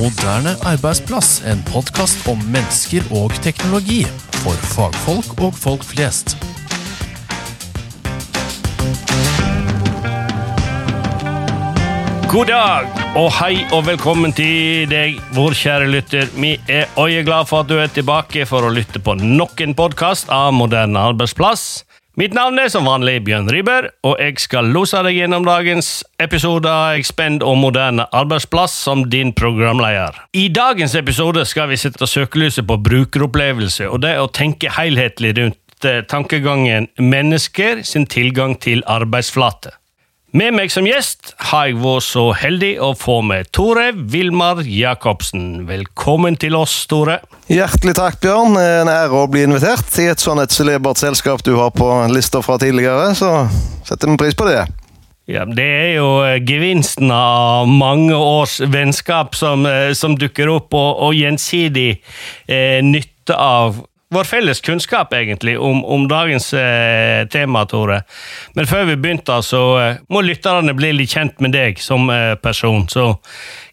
Moderne arbeidsplass, en podkast om mennesker og teknologi. For fagfolk og folk flest. God dag, og hei og velkommen til deg, vår kjære lytter. Vi er øyeglade for at du er tilbake for å lytte på nok en podkast av Moderne arbeidsplass. Mitt navn er som vanlig Bjørn Riber, og jeg skal lose deg gjennom dagens episode av Expend og Moderne arbeidsplass som din programleder. I dagens episode skal vi sette søkelyset på brukeropplevelse og det å tenke helhetlig rundt eh, tankegangen mennesker sin tilgang til arbeidsflate. Med meg som gjest har jeg vært så heldig å få med Tore Vilmar Jacobsen. Velkommen til oss, Tore. Hjertelig takk, Bjørn. En ære å bli invitert i et sånn et celebert selskap du har på lista fra tidligere, så setter vi pris på det. Ja, Det er jo eh, gevinsten av mange års vennskap som, eh, som dukker opp, og, og gjensidig eh, nytte av vår felles kunnskap egentlig om, om dagens eh, tema, Tore. Men før vi begynte, så eh, må lytterne bli litt kjent med deg som eh, person. Så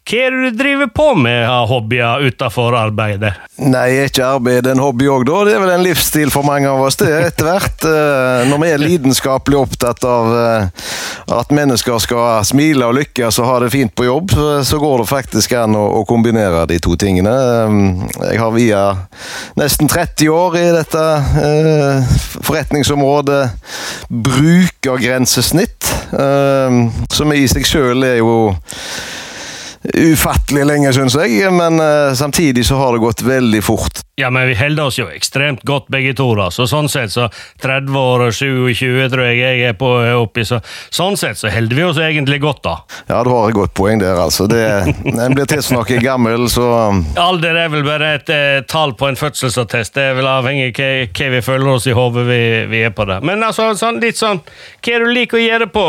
hva er det du driver på med av hobbyer utenfor arbeidet? Nei, ikke arbeid en hobby òg, da? Det er vel en livsstil for mange av oss, det, etter hvert. Eh, når vi er lidenskapelig opptatt av eh, at mennesker skal smile og lykkes og ha det fint på jobb, så går det faktisk an å, kombinere de to tingene. Eh, jeg har via nesten 30 år i dette forretningsområdet brukergrensesnitt, som i seg sjøl er jo ufattelig lenge, syns jeg. Men uh, samtidig så har det gått veldig fort. Ja, men vi holder oss jo ekstremt godt begge to, da. Så sånn sett så 30 år og 27 tror jeg jeg er på oppi, så sånn sett så holder vi oss egentlig godt, da. Ja, du har et godt poeng der, altså. Det, en blir tidsnok gammel, så Alder er vel bare et eh, tall på en fødselsattest. Det er vel avhengig av hva vi føler oss i hodet vi, vi, er på det. Men altså, sånn, litt sånn Hva er det du liker å gjøre på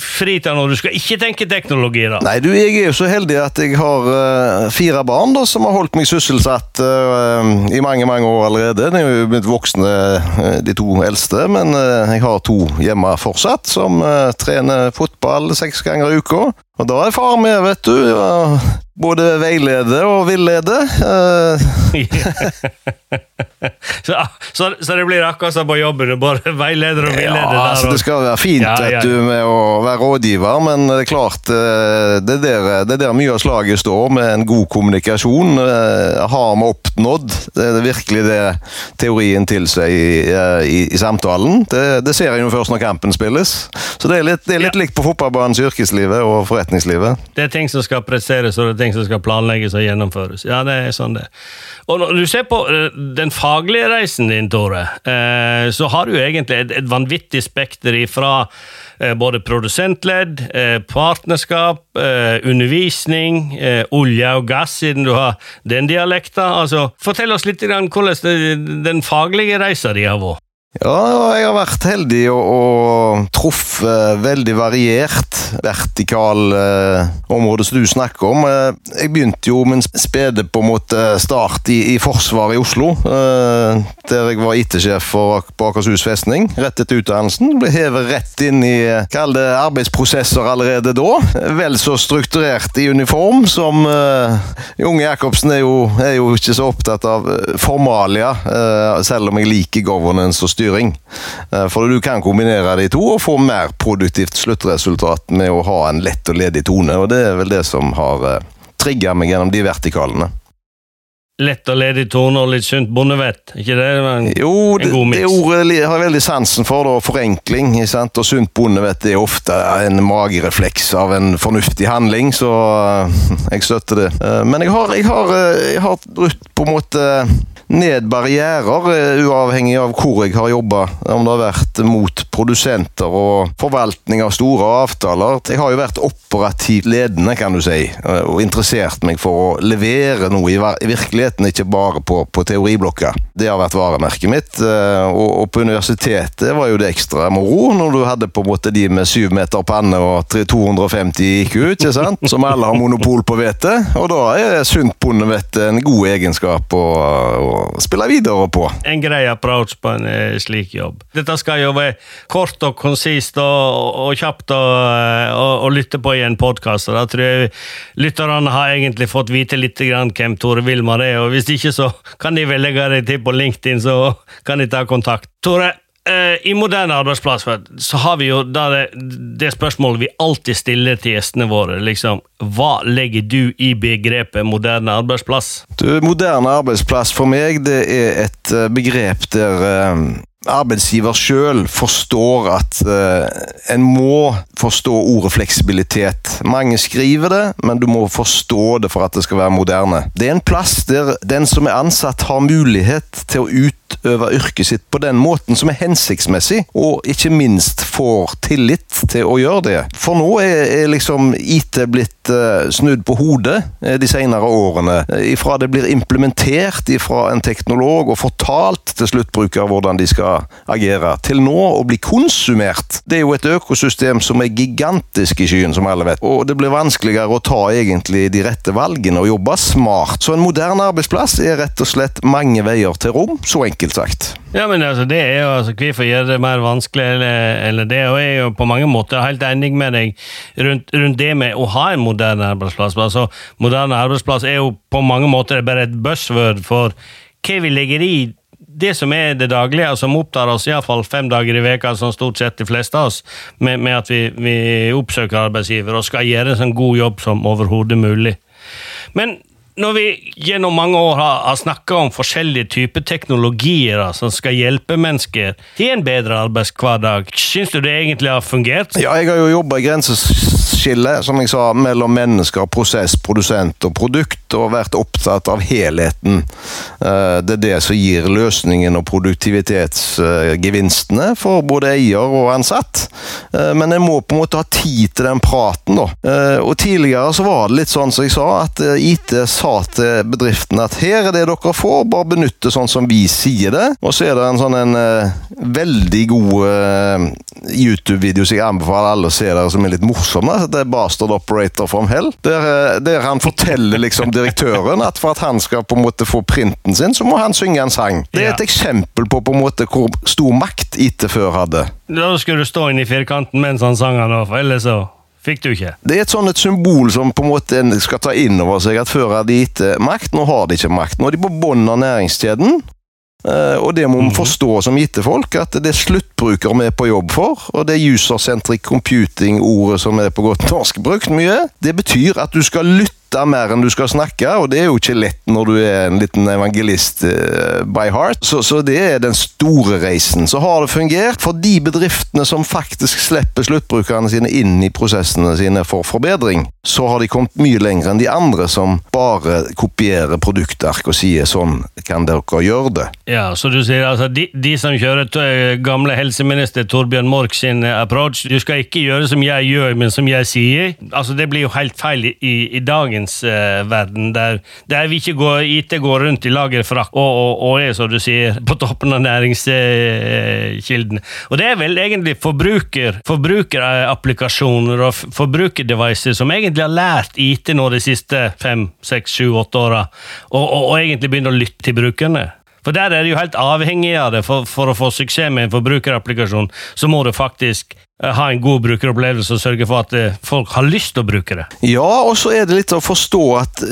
fritid når du skal ikke tenke teknologi? da? Nei, du, Jeg er jo så heldig at jeg har uh, fire barn da, som har holdt meg sysselsatt uh, i mange mange år allerede. De er jo blitt voksne, uh, de to eldste, men jeg har to hjemme fortsatt som trener fotball seks ganger i uka. Og da er far med, vet du. Både veilede og villede. så, så, så, det blir akkurat som på jobben, bare veileder og villeder? Ja, altså, det skal være fint ja, ja. Du, med å være rådgiver, men det er klart eh, det er der, det er der mye av slaget står, med en god kommunikasjon. Eh, har vi oppnådd det er virkelig det teorien tilsier i, i, i, samtalen? Det, det ser jeg jo først når kampen spilles. Så det er litt, det er litt likt på fotballbanens yrkeslivet og forretningslivet. Det er ting som skal presseres, og det er ting som skal planlegges og gjennomføres. Ja, det er sånn det Og når du ser på eh, den faglige reisen din, Tore, eh, så har du egentlig et, et vanvittig spekter ifra eh, både produsentledd, partnerskap, undervisning, olje og gass, siden du har den dialekta. Altså, fortell oss litt hvordan den faglige reisa di har vært. Ja, jeg har vært heldig og, og truffet veldig variert vertikal eh, område som du snakker om. Eh, jeg begynte jo en spede på en måte start i, i Forsvaret i Oslo. Eh, der jeg var IT-sjef for Akershus festning rett etter utdannelsen. Ble hevet rett inn i kall det arbeidsprosesser allerede da. Vel så strukturert i uniform som eh, Unge Jacobsen er jo, er jo ikke så opptatt av formalia, uh, selv om jeg liker governance og styring styring. Eh, for du kan kombinere de to og få mer produktivt sluttresultat med å ha en lett og ledig tone, og det er vel det som har eh, trigga meg gjennom de vertikalene. Lett og ledig tone og litt sunt bondevett, ikke det? En, jo, det, det ordet har jeg veldig sansen for. Da, forenkling. Sant? Og sunt bondevett er ofte en magerefleks av en fornuftig handling, så eh, jeg støtter det. Men jeg har, jeg har, jeg har på en måte ned barrierer, eh, uavhengig av hvor jeg har jobba. Om det har vært mot produsenter og forvaltning av store avtaler. Jeg har jo vært operativt ledende, kan du si, eh, og interessert meg for å levere noe i virkeligheten, ikke bare på, på teoriblokka. Det har vært varemerket mitt. Eh, og, og, på universitetet var jo det ekstra moro, når du hadde på en måte de med syv meter panne og 250 IQ, ikke sant? som alle har monopol på, vet Og da er sunt bondevett en god egenskap. og, og spille videre på. En grei approach på en eh, slik jobb. Dette skal jo være kort og konsist og, og kjapt å, å, lytte på i en podkast. Da tror jeg lytterne har egentlig fått vite litt grann hvem Tore Wilmar er. og Hvis ikke, så kan de vel legge det til på LinkedIn, så kan de ta kontakt. Tore, eh, i moderne arbeidsplass så har vi jo det, det, spørsmålet vi alltid stiller til gjestene våre. liksom, Hva legger du i begrepet moderne arbeidsplass? Du, moderne arbeidsplass for meg det er et eh, begrep der eh, arbeidsgiver sjøl forstår at uh, en må forstå ordet fleksibilitet. Mange skriver det, men du må forstå det for at det skal være moderne. Det er en plass der den som er ansatt, har mulighet til å utøve yrket sitt på den måten som er hensiktsmessig, og ikke minst får tillit til å gjøre det. For nå er, er liksom IT blitt uh, snudd på hodet uh, de senere årene. Ifra det blir implementert ifra en teknolog og fortalt til sluttbruker hvordan de skal agere, til nå å bli konsumert. Det er jo et økosystem som er gigantisk i skyen, som alle vet. Og det blir vanskeligere å ta egentlig de rette valgene og jobbe smart. Så en moderne arbeidsplass er rett og slett mange veier til rom, så enkelt sagt. Ja, men altså, det er jo altså, Hvorfor gjøre det mer vanskelig eller, eller det? Og jeg er jo på mange måter helt enig med deg rundt, rundt, det med å ha en moderne arbeidsplass. Altså, moderne arbeidsplass er jo på mange måter bare et buzzword for hva vi legger i det som er det daglige, som opptar oss iallfall fem dager i veka, som stort sett de fleste av oss, med, med at vi, vi, oppsøker arbeidsgiver og skal gjøre en sånn god jobb som overhodet mulig. Men når vi gjennom mange år har, har snakka om forskjellige typer teknologier som skal hjelpe mennesker til en bedre arbeidshverdag, syns du det egentlig har fungert? Ja, jeg har jo jobba i grenseskille, som jeg sa, mellom mennesker, prosess, produsent og produkt, og vært opptatt av helheten. Eh, det er det som gir løsningen og produktivitetsgevinstene for både eier og ansatt. Eh, men jeg må på en måte ha tid til den praten, da. Eh, og tidligere så var det litt sånn som jeg sa, at IT sa til bedriften at her er det dere får, bare benytte sånn som vi sier det. Og så er det en sånn en veldig god YouTube-video som jeg anbefaler alle å se der, som er litt morsom. Det er Bastard Operator from Hell, der, der han forteller liksom direktøren at for at han skal på en måte få printen sin, så må han synge en sang. Det er et eksempel på på en måte hvor stor makt IT før hadde. Da skulle du stå inn i firkanten mens han sang for ellers så Fikk du ikke? Det er et sånt et symbol som på en måte skal ta inn over seg at før hadde de gitt makt, nå har de ikke makt. Nå er de på bunnen av næringskjeden. Eh, og det må vi mhm. forstå som gitte folk, at det er sluttbrukere vi er på jobb for. Og det er user-centric computing-ordet som er på godt norsk brukt mye. Det betyr at du skal lytte lytte mer enn du skal snakke, og det er jo ikke lett når du er en liten evangelist uh, by heart. Så, så, det er den store reisen. Så har det fungert for de bedriftene som faktisk slipper sluttbrukerne sine inn i prosessene sine for forbedring. Så har de kommet mye lenger enn de andre som bare kopierer produktark og sier sånn kan dere gjøre det. Ja, så du sier altså de, de som kjører til gamle helseminister Torbjørn Mork sin approach, du skal ikke gjøre som jeg gjør, men som jeg sier. Altså Det blir jo helt feil i, i dagens dagens uh, verden, der, der, vi ikke går, IT går rundt i lagerfrakk og, og, og, er, som du sier, på toppen av næringskilden. Og det er vel egentlig forbruker, forbrukerapplikasjoner og forbrukerdevices som egentlig har lært IT nå de siste fem, seks, sju, åtte åra, og, og, og egentlig begynner å lytte til brukerne. For der er du helt avhengig av det. For, for, å få suksess med en forbrukerapplikasjon, så må du faktisk eh, ha en god brukeropplevelse og sørge for at eh, folk har lyst til å bruke det. Ja, og så er det litt å forstå at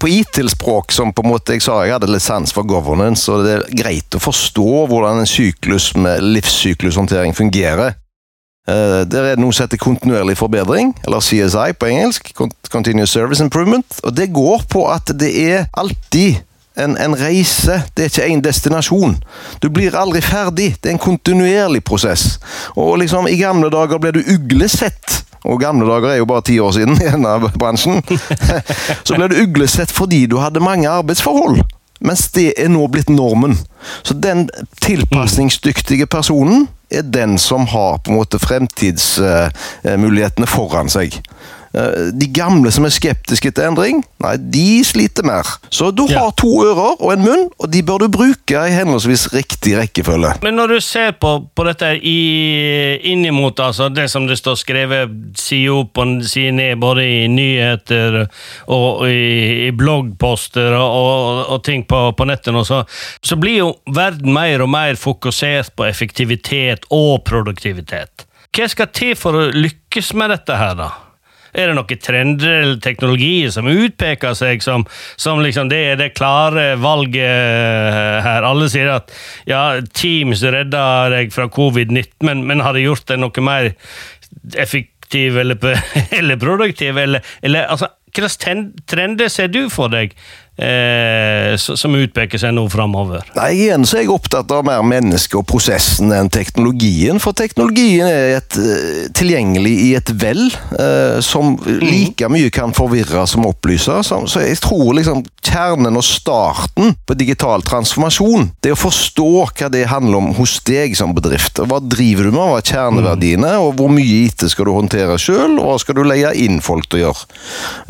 på IT-språk, som på en måte jeg sa, jeg hadde litt sans for governance, og det er greit å forstå hvordan en syklus med livssyklushåndtering fungerer. Uh, der er det noe som heter kontinuerlig forbedring, eller CSI på engelsk. Continuous Service Improvement. Og det går på at det er alltid en, en, reise. Det er ikke én destinasjon. Du blir aldri ferdig. Det er en kontinuerlig prosess. Og liksom, I gamle dager ble du uglesett. Og gamle dager er jo bare ti år siden i denne bransjen. Så ble du uglesett fordi du hadde mange arbeidsforhold. Mens det er nå blitt normen. Så den tilpasningsdyktige personen er den som har på en måte fremtidsmulighetene foran seg. Eh, De gamle som er skeptiske til endring, nei, de sliter mer. Så du har to ører og en munn, og de bør du bruke i henholdsvis riktig rekkefølge. Men når du ser på, på dette i, innimot altså, det som det står skrevet side opp og side ned, både i nyheter og i, i bloggposter og, og, og ting på, på nettet, så, så blir jo verden mer og mer fokusert på effektivitet og produktivitet. Hva skal til for å lykkes med dette her, da? Er det noen trender eller teknologier som utpeker seg som, som liksom det er det klare valget her? Alle sier at ja, Teams redder deg fra covid-19, men, men har det gjort deg noe mer effektiv eller, eller produktiv? Eller, eller altså, hvilke trender ser du for deg eh, som utpeker seg nå framover? Nei, Igjen så er jeg opptatt av mer mennesket og prosessen enn teknologien. For teknologien er et, eh, tilgjengelig i et vel eh, som like mye kan forvirre som opplyse. Så, så jeg tror liksom kjernen og starten på digital transformasjon, det er å forstå hva det handler om hos deg som bedrift. Hva driver du med, hva er kjerneverdiene, og hvor mye IT skal du håndtere sjøl, og hva skal du leie inn folk til å gjøre.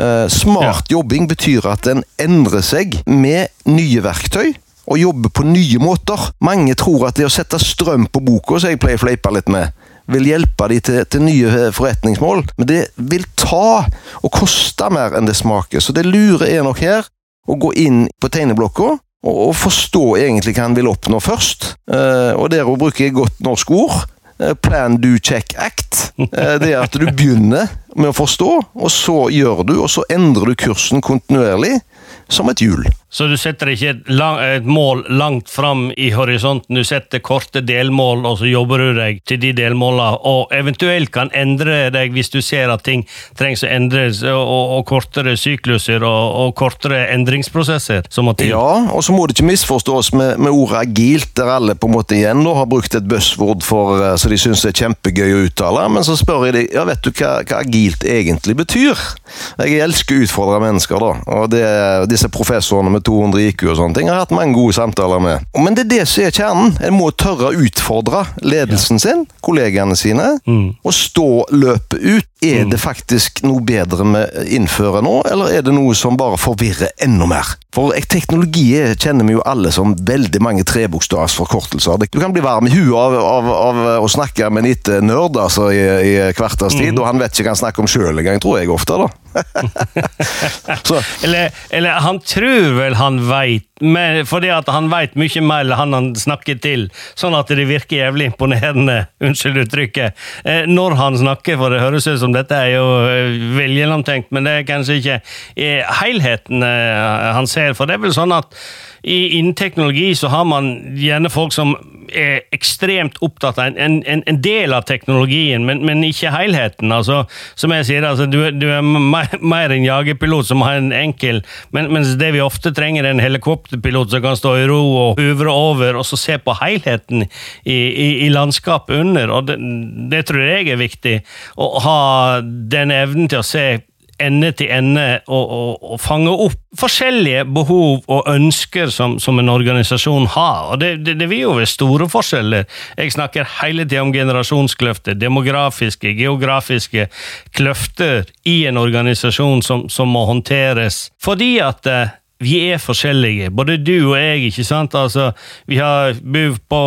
Eh, smart jobbing betyr at en endrer seg med nye verktøy og jobbe på nye måter. Mange tror at det å sette strøm på boka, som jeg pleier å fleipe litt med, vil hjelpe de til, til nye eh, forretningsmål, men det vil ta og koste mer enn det smaker. Så det lure er nok her å gå inn på tegneblokka og, forstå egentlig hva han vil oppnå først. Eh, og der bruker jeg godt norsk ord. Eh, Plan, do, check, act. Eh, Det er at du begynner med å forstå, og så gjør du, og så endrer du kursen kontinuerlig, som et hjul. Så du setter ikke et, lang, et mål langt fram i horisonten, du setter korte delmål, og så jobber du deg til de delmålene, og eventuelt kan endre deg hvis du ser at ting trengs å endres, og, og, kortere sykluser og, og kortere endringsprosesser som må til. Ja, og så må det ikke misforstås med, med ordet agilt, der alle på en måte igjen nå har brukt et buzzword for, eh, så de syns er kjempegøy å uttale, men så spør jeg de, ja, vet du hva, hva agilt egentlig betyr? Jeg elsker å utfordre mennesker, da, og det, disse professorene med 200 IQ og sånne ting Jeg har hatt mange gode samtaler med. Men det er det som er kjernen. En må tørre å utfordre ledelsen sin, kollegaene sine, og stå løpet ut. Er det faktisk noe bedre vi innfører nå, eller er det noe som bare forvirrer enda mer? For teknologi er- kjenner vi jo alle som veldig mange trebokstavsforkortelser. Du kan bli varm i huet av, av, av å snakke med en liten nerd altså, i, i kvarterstid, og han vet ikke hva han snakker om sjøl engang, tror jeg ofte. da. Så, Eller, eller han tror vel han veit, fordi at han veit mye mer enn han han snakker til, sånn at det virker jævlig imponerende, unnskyld uttrykket, eh, når han snakker, for det høres ut som dette er jo eh, velgjennomtenkt, men det er kanskje ikke eh, helheten eh, han ser, for det er vel sånn at innen teknologi så har man gjerne folk som er ekstremt opptatt av en, en, en del av teknologien, men, men ikke helheten. Altså, som jeg sier, altså, du, du er mer en jagerpilot som har en enkel men, Mens det vi ofte trenger, er en helikopterpilot som kan stå i ro og huvre over, og så se på helheten i, i, i landskapet under. og det, det tror jeg er viktig. Å ha den evnen til å se ende til ende og, og, og fange opp forskjellige behov og ønsker som, som en organisasjon har. Og det, det, det vil jo være store forskjeller. Jeg snakker hele tida om generasjonskløfter, demografiske, geografiske kløfter i en organisasjon som, som må håndteres. Fordi at eh, vi er forskjellige, både du og jeg. ikke sant? Altså, vi har bodd på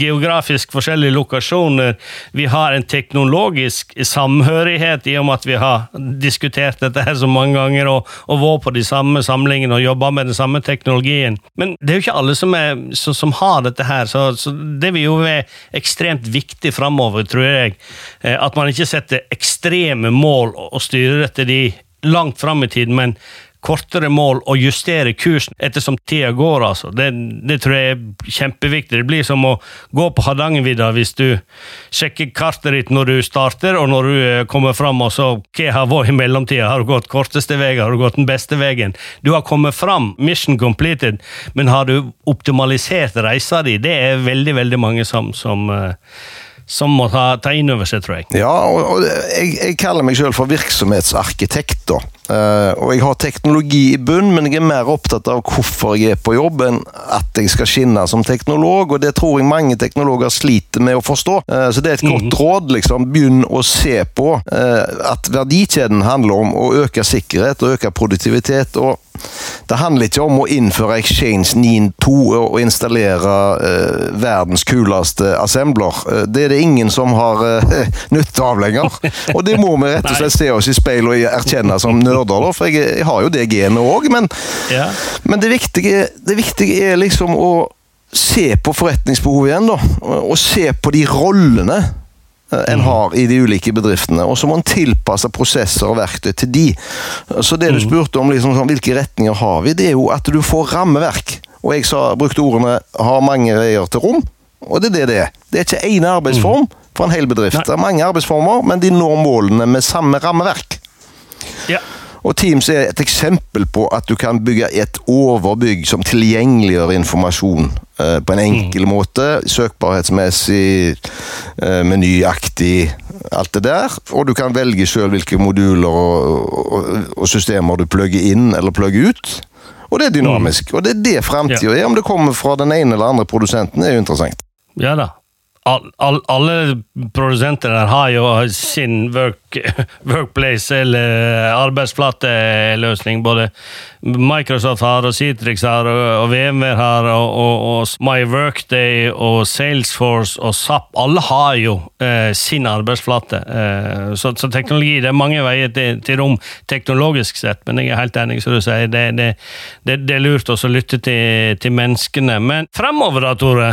geografisk forskjellige lokasjoner. Vi har en teknologisk samhørighet i og med at vi har diskutert dette her så mange ganger og, og vært på de samme samlingene og jobba med den samme teknologien. Men det er jo ikke alle som, er, så, som har dette her, så, så det vil jo være ekstremt viktig framover, tror jeg. eh, At man ikke setter ekstreme mål og styrer etter de langt fram i tid, men kortere mål og justere kursen ettersom tida går. altså. Det, det tror jeg er kjempeviktig. Det blir som å gå på Hardangervidda hvis du sjekker kartet ditt når du starter, og når du eh, kommer fram, og så hva har vært i mellomtida? Har du gått korteste veien? Har du gått den beste veien? Du har kommet fram, mission completed, men har du optimalisert reisa di? Det er veldig, veldig mange som, som, eh, som må ta, ta inn over seg, tror jeg. Ja, og, og jeg, jeg kaller meg selv for virksomhetsarkitekt. da. Uh, og jeg har teknologi i bunn, men jeg er mer opptatt av hvorfor jeg er på jobb, enn at jeg skal skinne som teknolog. Og det tror jeg mange teknologer sliter med å forstå. Uh, så det er et godt råd. liksom, Begynn å se på uh, at verdikjeden handler om å øke sikkerhet og øke produktivitet. og det handler ikke om å innføre Exchange 9.2 og installere verdens kuleste assembler. Det er det ingen som har uh, nytte av lenger. Og det må vi rett og slett se oss i speilet og erkjenne som nerder, da, for jeg, jeg har jo det genet òg. Men, Ja. men det, viktige, det viktige er liksom å se på forretningsbehovet igjen, da. Og se på de rollene eh, en har i de ulike bedriftene. Og så må en tilpasse prosesser og verktøy til de. Så det du spurte om, liksom, sånn, hvilke retninger har vi, det er jo at du får rammeverk. Og jeg sa, brukte ordene 'har mange veier til rom', og det er det det er. Det er ikke én arbeidsform for en hel bedrift. Nei. Det er mange arbeidsformer, men de når målene med samme rammeverk. Ja. Og Teams er et eksempel på at du kan bygge et overbygg som tilgjengeliggjør informasjon eh, på en enkel måte. Søkbarhetsmessig, eh, menyaktig, alt det der. Og du kan velge sjøl hvilke moduler og, og, og systemer du plugger inn eller plugger ut. Og det er dynamisk. Og det er det framtida er. Om det kommer fra den ene eller andre produsenten, er jo interessant. Ja da. All, all, alle produsenter har jo sin work, workplace eller arbeidsflateløsning. Både Microsoft har, og Citrix har, og VMware har, og, og, og MyWorkday og Salesforce og SAP. Alle har jo eh, sin arbeidsflate. Eh, så, så teknologi Det er mange veier til, til rom teknologisk sett, men jeg er helt enig, som du sier. Det, det, det, det er lurt også å lytte til, til menneskene. Men fremover, da, Tore?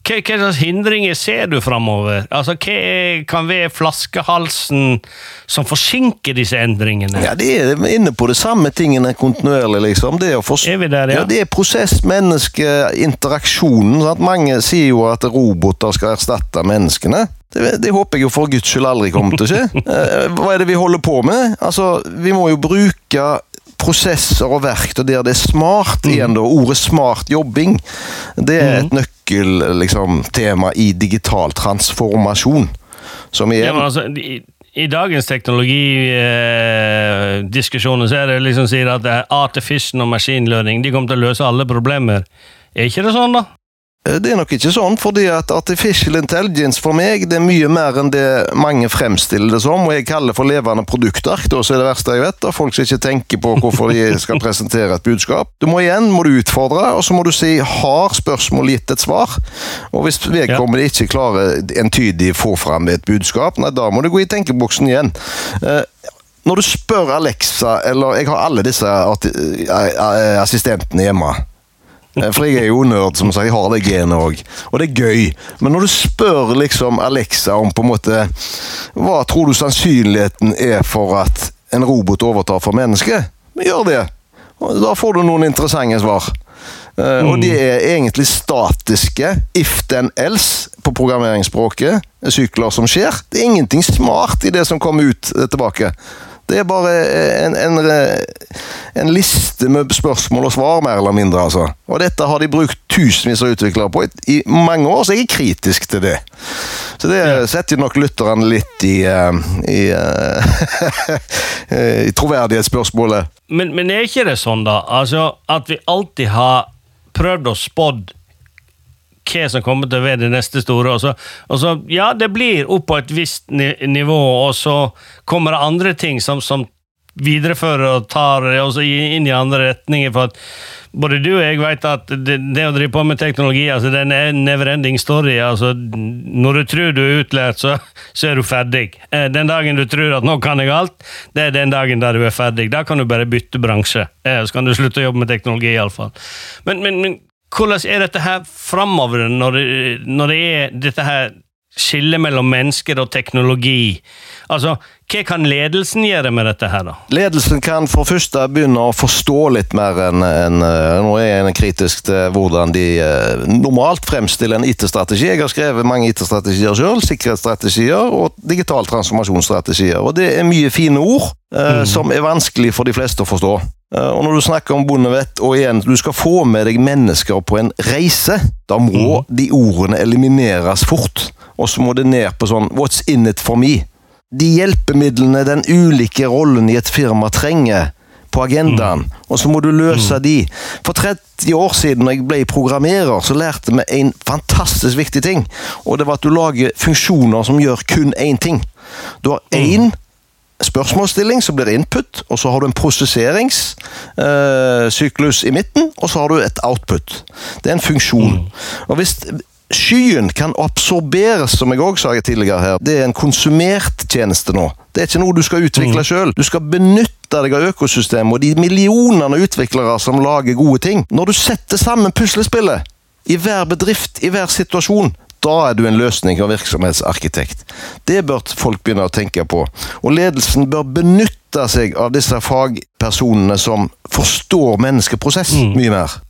Hva, hva slags hindringer ser du framover? Altså, hva kan være flaskehalsen som forsinker disse endringene? Ja, det er inne på det samme tingene kontinuerlig, liksom. Det er, Er der, ja? ja? Det er prosess, menneske, interaksjonen. Sant? Mange sier jo at roboter skal erstatte menneskene. Det, det håper jeg jo for guds skyld aldri kommer til å skje. Eh, Hva er det vi holder på med? Altså, Vi må jo bruke prosesser og verktøy der det er smart igjen. da. Ordet smart jobbing det er et nøkkeltema liksom, tema i digital transformasjon. Som igjen ja, altså, i, I dagens teknologidiskusjoner så er det liksom sier at artificial og machine learning de kommer til å løse alle problemer. Er ikke det sånn, da? Eh, Det er nok ikke sånn, fordi at artificial intelligence for meg det er mye mer enn det mange fremstiller det som, og jeg kaller for levende produkter. Så er det verste jeg vet, da folk som ikke tenker på hvorfor de skal presentere et budskap. Du må igjen må du utfordre, og så må du si har spørsmålet gitt et svar? Og hvis vedkommende ikke klarer entydig få fram et budskap, nei, da må du gå i tenkeboksen igjen. Eh, Når du spør Alexa, eller jeg har alle disse eh, assistentene hjemme For jeg er jo nerd, som sagt. Jeg har det genet òg. Og det er gøy. Men når du spør liksom Alexa om på en måte Hva tror du sannsynligheten er for at en robot overtar for mennesket? Gjør det. Da får du noen interessante svar. Mm. Og de er egentlig statiske if then else på programmeringsspråket. Sykler som skjer. Det er ingenting smart i det som kommer ut eh, tilbake. Det er bare en, en, en liste med spørsmål og svar, mer eller mindre. altså. Og dette har de brukt tusenvis av utviklere på i, i mange år, så jeg er kritisk til det. Så det setter jo nok lytterne litt i, eh, i, eh, i troverdighetsspørsmålet. Men, men er ikke det sånn, da? Altså, At vi alltid har prøvd å spådd hva som kommer til å være det neste store. Og så, og så, ja, det blir opp på et visst nivå, og så kommer det andre ting som, som viderefører og tar det også inn i andre retninger. for at både du og jeg vet at det, det å drive på med teknologi altså det er en never-ending story. altså Når du tror du er utlært, så, så er du ferdig. Eh, Den dagen du tror at nå kan jeg alt, det er den dagen der du er ferdig. Da kan du bare bytte bransje. Eh, Så kan du slutte å jobbe med teknologi, iallfall. Men, men, men hvordan er dette her framover, når, det- når det er dette her skillet mellom mennesker og teknologi? Altså, hva kan ledelsen gjøre med dette her, da? Ledelsen kan for første begynne å forstå litt mer enn eh, Nå er jeg kritisk til hvordan de eh, normalt fremstiller en IT-strategi. Jeg har skrevet mange IT-strategier sjøl. Sikkerhetsstrategier og digital transformasjonsstrategier. Og det er mye fine ord eh, som er vanskelig for de fleste å forstå. Eh, Og når du snakker om bondevett, og igjen, du skal få med deg mennesker på en reise, da må de ordene elimineres fort. og så må det ned på sånn What's in it for me? De hjelpemidlene den ulike rollen i et firma trenger på agendaen, og så må du løse de. For 30 år siden når jeg ble programmerer, så lærte vi en fantastisk viktig ting. Og det var at du lager funksjoner som gjør kun én ting. Du har én spørsmålsstilling som blir input, og så har du en prosesseringssyklus i midten, og så har du et output. Det er en funksjon. Og hvis skyen kan absorberes, som jeg også sa tidligere her, det er en konsumert tjeneste nå. Det er ikke noe du skal utvikle sjøl. Du skal benytte deg av økosystemet og de millionene utviklere som lager gode ting. Når du setter sammen puslespillet i hver bedrift, i hver situasjon, da er du en løsning og virksomhetsarkitekt. Det bør folk begynne å tenke på. Og ledelsen bør benytte seg av disse fagpersonene som forstår menneskeprosess mye mer.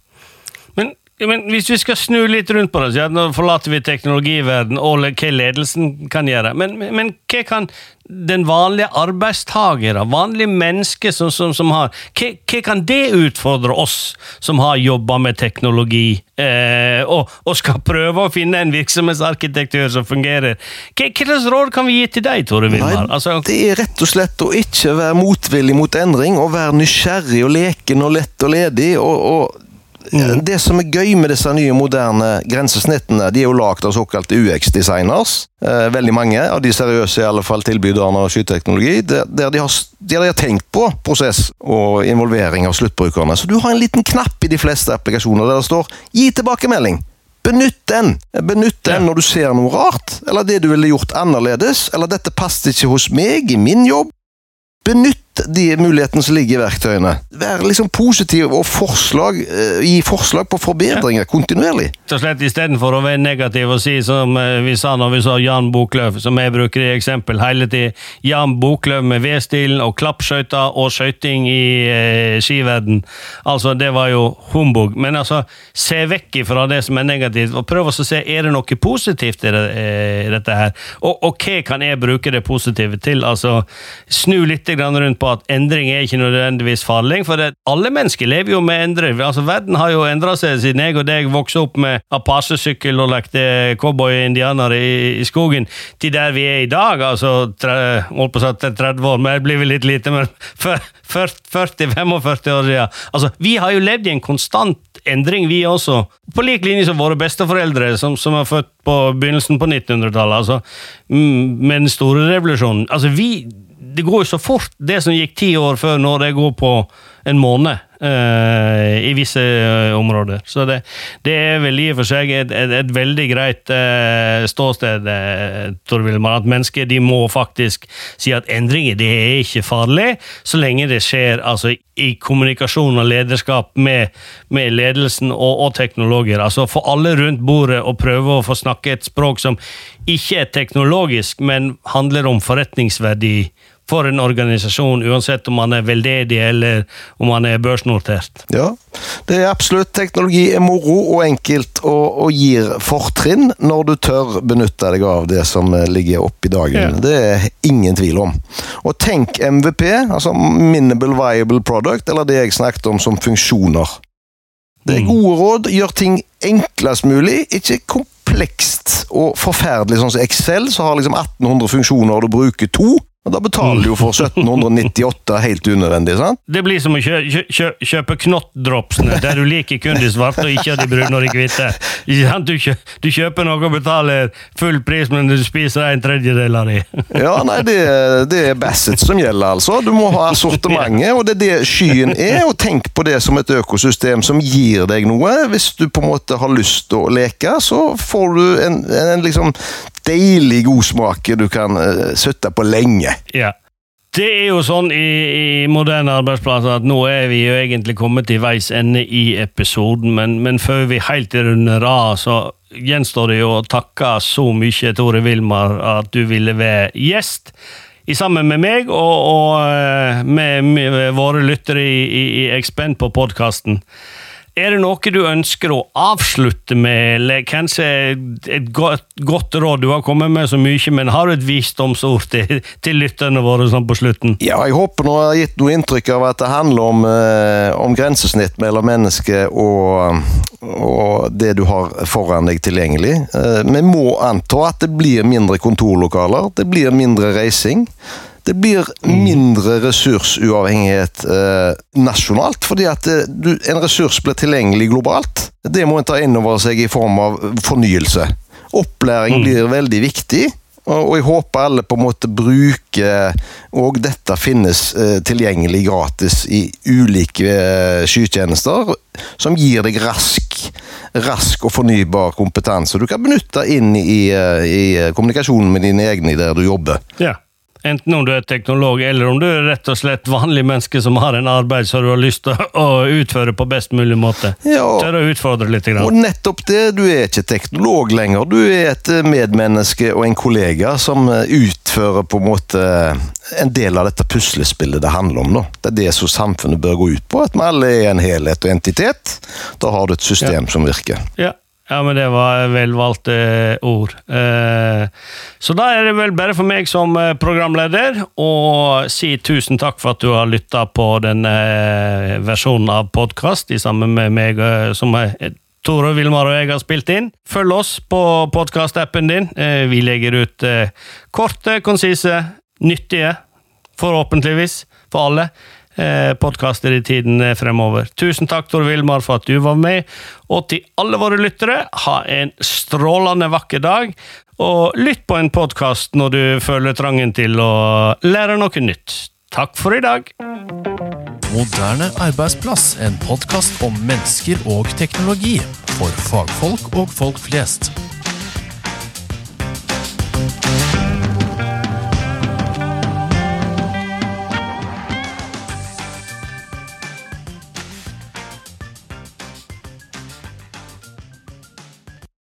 Men, men hvis vi skal snu litt rundt på det, så ja, nå forlater vi teknologiverden og hva ledelsen kan gjøre, men, men, hva kan den vanlige arbeidstager, vanlige mennesker som, som, som har hva, hva kan det utfordre oss som har jobba med teknologi, eh, og, og skal prøve å finne en virksomhetsarkitektur som fungerer? Hva, slags råd kan vi gi til deg, Tore Vilmar? Altså, det er rett og slett å ikke være motvillig mot endring, og være nysgjerrig og leken og lett og ledig. og, og Det som er gøy med disse nye, moderne grensesnittene, de er jo lagd av såkalte UX-designers. Eh, veldig mange av de seriøse i alle fall tilbyderne av skyteknologi, der, der, de har, der de har tenkt på prosess og involvering av sluttbrukerne. Så du har en liten knapp i de fleste applikasjoner der det står 'gi tilbakemelding'. Benytt den! Benytt den når du ser noe rart, eller det du ville gjort annerledes, eller 'dette passet ikke hos meg i min jobb'. Benytt de mulighetene som ligger i verktøyene. Vær liksom positiv og forslag, eh, gi forslag på forbedringer kontinuerlig. rett og slett Istedenfor å være negativ og si som eh, vi sa når vi så Jan Boklöv, som jeg bruker i eksempel hele tiden. Jan Boklöv med V-stilen og klappskøyter og skøyting i eh, skiverden. Altså, det var jo humbug. Men altså, se vekk ifra det som er negativt, og prøv å se er det noe positivt i, det, eh, dette her. Og, og hva kan jeg bruke det positive til? Altså, snu litt grann rundt på at endring er ikke nødvendigvis farlig, for det, alle mennesker lever jo med endring. Altså, verden har jo endra seg siden jeg og deg vokste opp med Apache-sykkel og lekte cowboy-indianer i, i skogen, til der vi er i dag. Altså, tre, holdt på å si 30 år, men det blir vel litt lite, men 40-45 år siden. Altså, vi har jo levd i en konstant endring, vi også. På lik linje som våre besteforeldre, som, som er født på begynnelsen på 1900-tallet, altså, mm, med den store revolusjonen. Altså, vi det går jo så fort, det som gikk ti år før nå, det går på en måned eh, i visse eh, områder. Så det, det er vel i og for seg et, et, et veldig greit eh, ståsted, Tor Vilmar, at mennesker de må faktisk si at endringer det er ikke farlig, så lenge det skjer altså, i kommunikasjon og lederskap med, med ledelsen og, og teknologer. Altså Få alle rundt bordet og prøve å få snakke et språk som ikke er teknologisk, men handler om forretningsverdi for en organisasjon, uansett om man er veldedig eller om man er børsnotert. Ja, det er absolutt. Teknologi er moro og enkelt og, og gir fortrinn når du tør benytte deg av det som ligger oppi dagen. Ja. Det er ingen tvil om. Og tenk MVP, altså Minable Viable Product, eller det jeg snakket om som funksjoner. Det er gode råd, gjør ting enklest mulig, ikke komplekst og forferdelig. Sånn som Excel, som har liksom 1800 funksjoner, og du bruker to. Og Da betaler du jo for 1798 helt unødvendig, sant? Det blir som å kjø kjø kjø kjøpe knottdropsene, der du liker kun de svarte og ikke de brune og de hvite. Du, kjø du kjøper noe og betaler full pris, men du spiser en tredjedel av de. Ja, nei, det, det er Bassett som gjelder, altså. Du må ha sortimentet, og det er det skyen er. Og tenk på det som et økosystem som gir deg noe. Hvis du på en måte har lyst til å leke, så får du en, en liksom deilig godsmak du kan uh, sitte på lenge. Ja. Det er jo sånn i, i moderne arbeidsplasser at nå er vi jo egentlig kommet til veis ende i episoden, men, men før vi helt runder av, så gjenstår det jo å takke så mye, Tore Vilmar, at du ville være gjest. Sammen med meg og, og eh, med, med våre lyttere i, i, i Expend på podkasten. Er det noe du ønsker å avslutte med, eller kanskje et godt, råd? Du har kommet med så mye, men har du et visdomsord til, til lytterne våre sånn på slutten? Ja, jeg håper nå jeg har gitt noe inntrykk av at det handler om, eh, om grensesnitt mellom mennesket og, og det du har foran deg tilgjengelig. Eh, vi må anta at det blir mindre kontorlokaler, det blir mindre reising. Det blir mindre ressursuavhengighet eh, nasjonalt, fordi at eh, du, en ressurs blir tilgjengelig globalt. Det må en ta inn over seg i form av fornyelse. Opplæring blir veldig viktig. Og jeg håper alle på en måte bruker Og dette finnes eh, tilgjengelig gratis i ulike eh, skytjenester, som gir deg rask, rask og fornybar kompetanse du kan benytte inn i, eh, i kommunikasjonen med dine egne der du jobber. Ja. Enten om du er teknolog, eller om du er rett og slett vanlig menneske som har en arbeid som du har lyst til å utføre på best mulig måte. Ja. Tør å utfordre litt. Og nettopp det, du er ikke teknolog lenger. Du er et eh, medmenneske og en kollega som eh, utfører på en måte en del av dette puslespillet det handler om. nå. Det er det som samfunnet bør gå ut på, at vi alle er en helhet og entitet. Da har du et system som virker. Ja. Ja, men det var velvalgte ord. Eh, så da er det vel bare for meg som eh, programleder å si tusen takk for at du har lytta på denne eh, versjonen av podkast sammen med meg eh, som Tore, Vilmar og jeg har spilt inn. Følg oss på podkastappen din. Eh, Vi legger ut eh, korte, konsise, nyttige, forhåpentligvis for alle, eh, podkaster i tiden eh, fremover. Tusen takk, Tor Vilmar, for at du var med. Og til alle våre lyttere, ha en strålende vakker dag. Og lytt på en podkast når du føler trangen til å lære noe nytt. Takk for i dag. Moderne arbeidsplass, en podkast om mennesker og teknologi. For fagfolk og folk flest.